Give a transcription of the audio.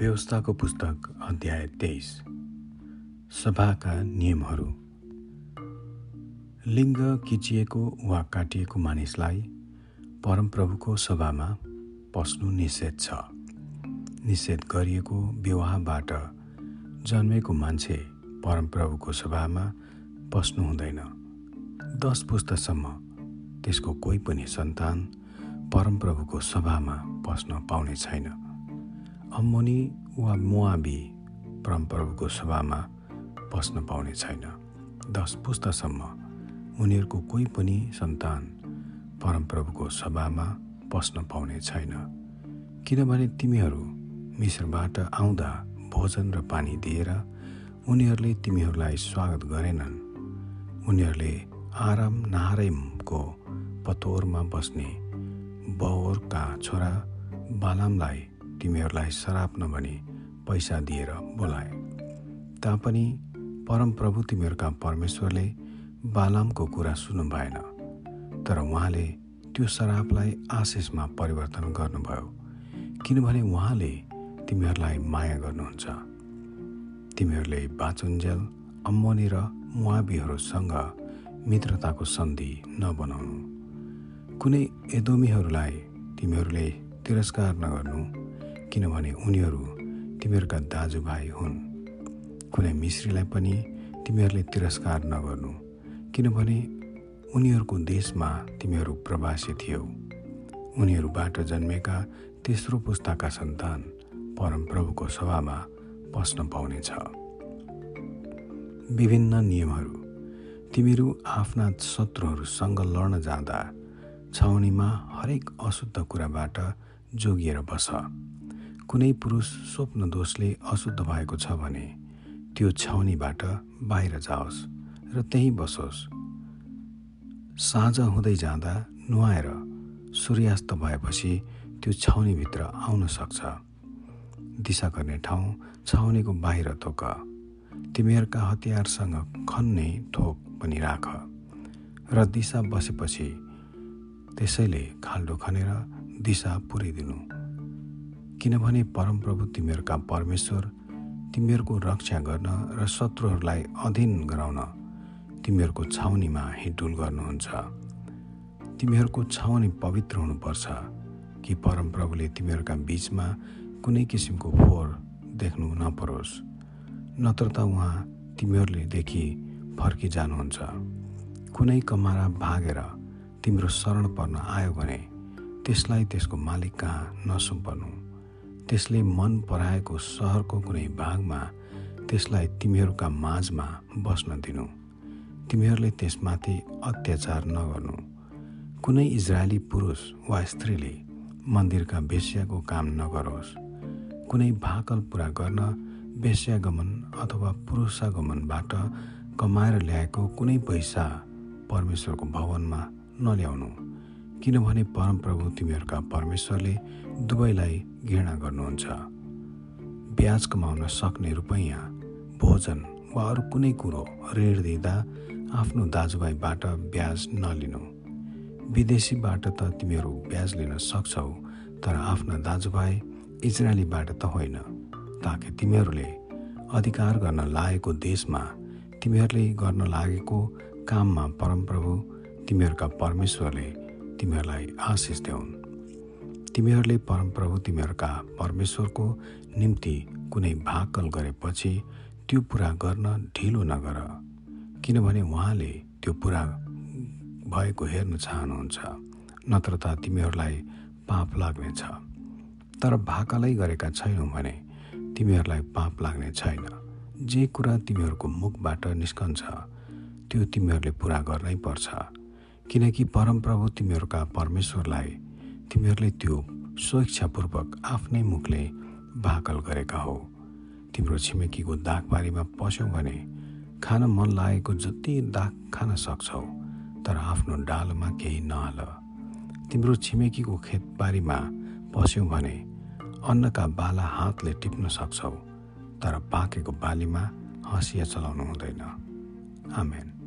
व्यवस्थाको पुस्तक अध्याय तेइस। सभाका नियमहरू। लिङ्ग किचिएको वा काटिएको मानिसलाई परमप्रभुको सभामा पस्नु निषेध छ। निषेध गरिएको विवाहबाट जन्मेको मान्छे परमप्रभुको सभामा पस्नु हुँदैन। दस पुस्तासम्म त्यसको कोही पनि सन्तान परमप्रभुको सभामा पस्न पाउने छैन। अम्मोनी वा मोआबी परमप्रभुको सभामा पस्न पाउने छैन। दस पुस्तासम्म उनीहरूको कोही पनि सन्तान परमप्रभुको सभामा पस्न पाउने छैन। किनभने तिमीहरू मिश्रबाट आउँदा भोजन र पानी दिएर उनीहरूले तिमीहरूलाई स्वागत गरेनन्। उनीहरूले आराम नारायमको पतोरमा बस्ने बौरका छोरा बालामलाई तिमीहरूलाई श्राप नभनी पैसा दिएर बोलाए। तापनि परमप्रभु तिमीहरूका परमेश्वरले बालामको कुरा सुन्नु भएन तर उहाँले त्यो श्रापलाई आशिषमा परिवर्तन गर्नुभयो किनभने उहाँले तिमीहरूलाई माया गर्नुहुन्छ। तिमीहरूले बाचुन्जेल अम्मोनी र मुवाबीहरूसँग मित्रताको सन्धि नबनाउनु। कुनै एदोमीहरूलाई तिमीहरूले तिरस्कार नगर्नु किनभने उनीहरू तिमीहरूका दाजुभाइ हुन्। कुनै मिश्रीलाई पनि तिमीहरूले तिरस्कार नगर्नु किनभने उनीहरूको देशमा तिमीहरू प्रवासी थियौ। उनीहरूबाट जन्मेका तेस्रो पुस्ताका सन्तान परमप्रभुको सभामा पस्न पाउनेछ विभिन्न नियमहरू। तिमीहरू आफ्ना शत्रुहरूसँग लड्न जाँदा छाउनीमा हरेक अशुद्ध कुराबाट जोगिएर बस। कुनै पुरुष स्वप्न दोषले अशुद्ध भएको छ भने त्यो छाउनीबाट बाहिर जाओस् र त्यहीँ बसोस्। साँझ हुँदै जाँदा नुहाएर सूर्यास्त भएपछि त्यो छाउनीभित्र आउन सक्छ। दिशा गर्ने ठाउँ छाउनीको बाहिर थोक तिमीहरूका हतियारसँग खन्ने थोक पनि राख। र दिशा बसेपछि त्यसैले खाल्डो खनेर दिशा पुर्याइदिनु। किनभने परमप्रभु तिमीहरूका परमेश्वर तिमीहरूको रक्षा गर्न र शत्रुहरूलाई अधीन गराउन तिमीहरूको छाउनीमा हिँडुल गर्नुहुन्छ। तिमीहरूको छाउनी पवित्र हुनुपर्छ कि परमप्रभुले तिमीहरूका बिचमा कुनै किसिमको फोहोर देख्नु नपरोस्। नत्र त उहाँ तिमीहरूले देखि फर्किजानुहुन्छ कुनै कमारा भागेर तिम्रो शरण पर्न आयो भने त्यसलाई त्यसको मालिक कहाँ नसुम्पर्नु त्यसले मन पराएको सहरको कुनै भागमा त्यसलाई तिमीहरूका माझमा बस्न दिनु। तिमीहरूले त्यसमाथि अत्याचार नगर्नु। कुनै इजरायली पुरुष वा स्त्रीले मन्दिरका वेश्याको काम नगरोस्। कुनै भाकल पुरा गर्न वेश्यागमन अथवा पुरुषागमनबाट कमाएर ल्याएको कुनै पैसा परमेश्वरको भवनमा नल्याउनु। किनभने परमप्रभु तिमीहरूका परमेश्वरले दुवैलाई घृणा गर्नुहुन्छ। ब्याज कमाउन सक्ने रुपैयाँ भोजन वा अरू कुनै कुरो ऋण दिँदा आफ्नो दाजुभाइबाट ब्याज नलिनु। विदेशीबाट त तिमीहरू ब्याज लिन सक्छौ तर आफ्ना दाजुभाइ इजरायलीबाट त होइन। ताकि तिमीहरूले अधिकार गर्न लागेको देशमा तिमीहरूले गर्न लागेको काममा परमप्रभु तिमीहरूका परमेश्वरले तिमीहरूलाई आशिष देऊन्। तिमीहरूले परमप्रभु तिमीहरूका परमेश्वरको निम्ति कुनै भाकल गरेपछि त्यो पुरा गर्न ढिलो नगर किनभने उहाँले त्यो पुरा भएको हेर्न चाहनुहुन्छ नत्र त तिमीहरूलाई पाप लाग्नेछ। तर भाकलै गरेका छैनौ भने तिमीहरूलाई पाप लाग्ने छैन। जे कुरा तिमीहरूको मुखबाट निस्कन्छ त्यो तिमीहरूले पुरा गर्नै पर्छ। किनकि परमप्रभु तिमीहरूका परमेश्वरलाई तिमीहरूले त्यो स्वेच्छापूर्वक आफ्नै मुखले भाकल गरेका हो। तिम्रो छिमेकीको दागबारीमा पस्यौ भने खान मन लागेको जति दाग खान सक्छौ तर आफ्नो डालोमा केही नहाल। तिम्रो छिमेकीको खेतबारीमा पस्यौ भने अन्नका बाला हातले टिप्न सक्छौ तर पाकेको बालीमा हँसिया चलाउनु हुँदैन। आमेन।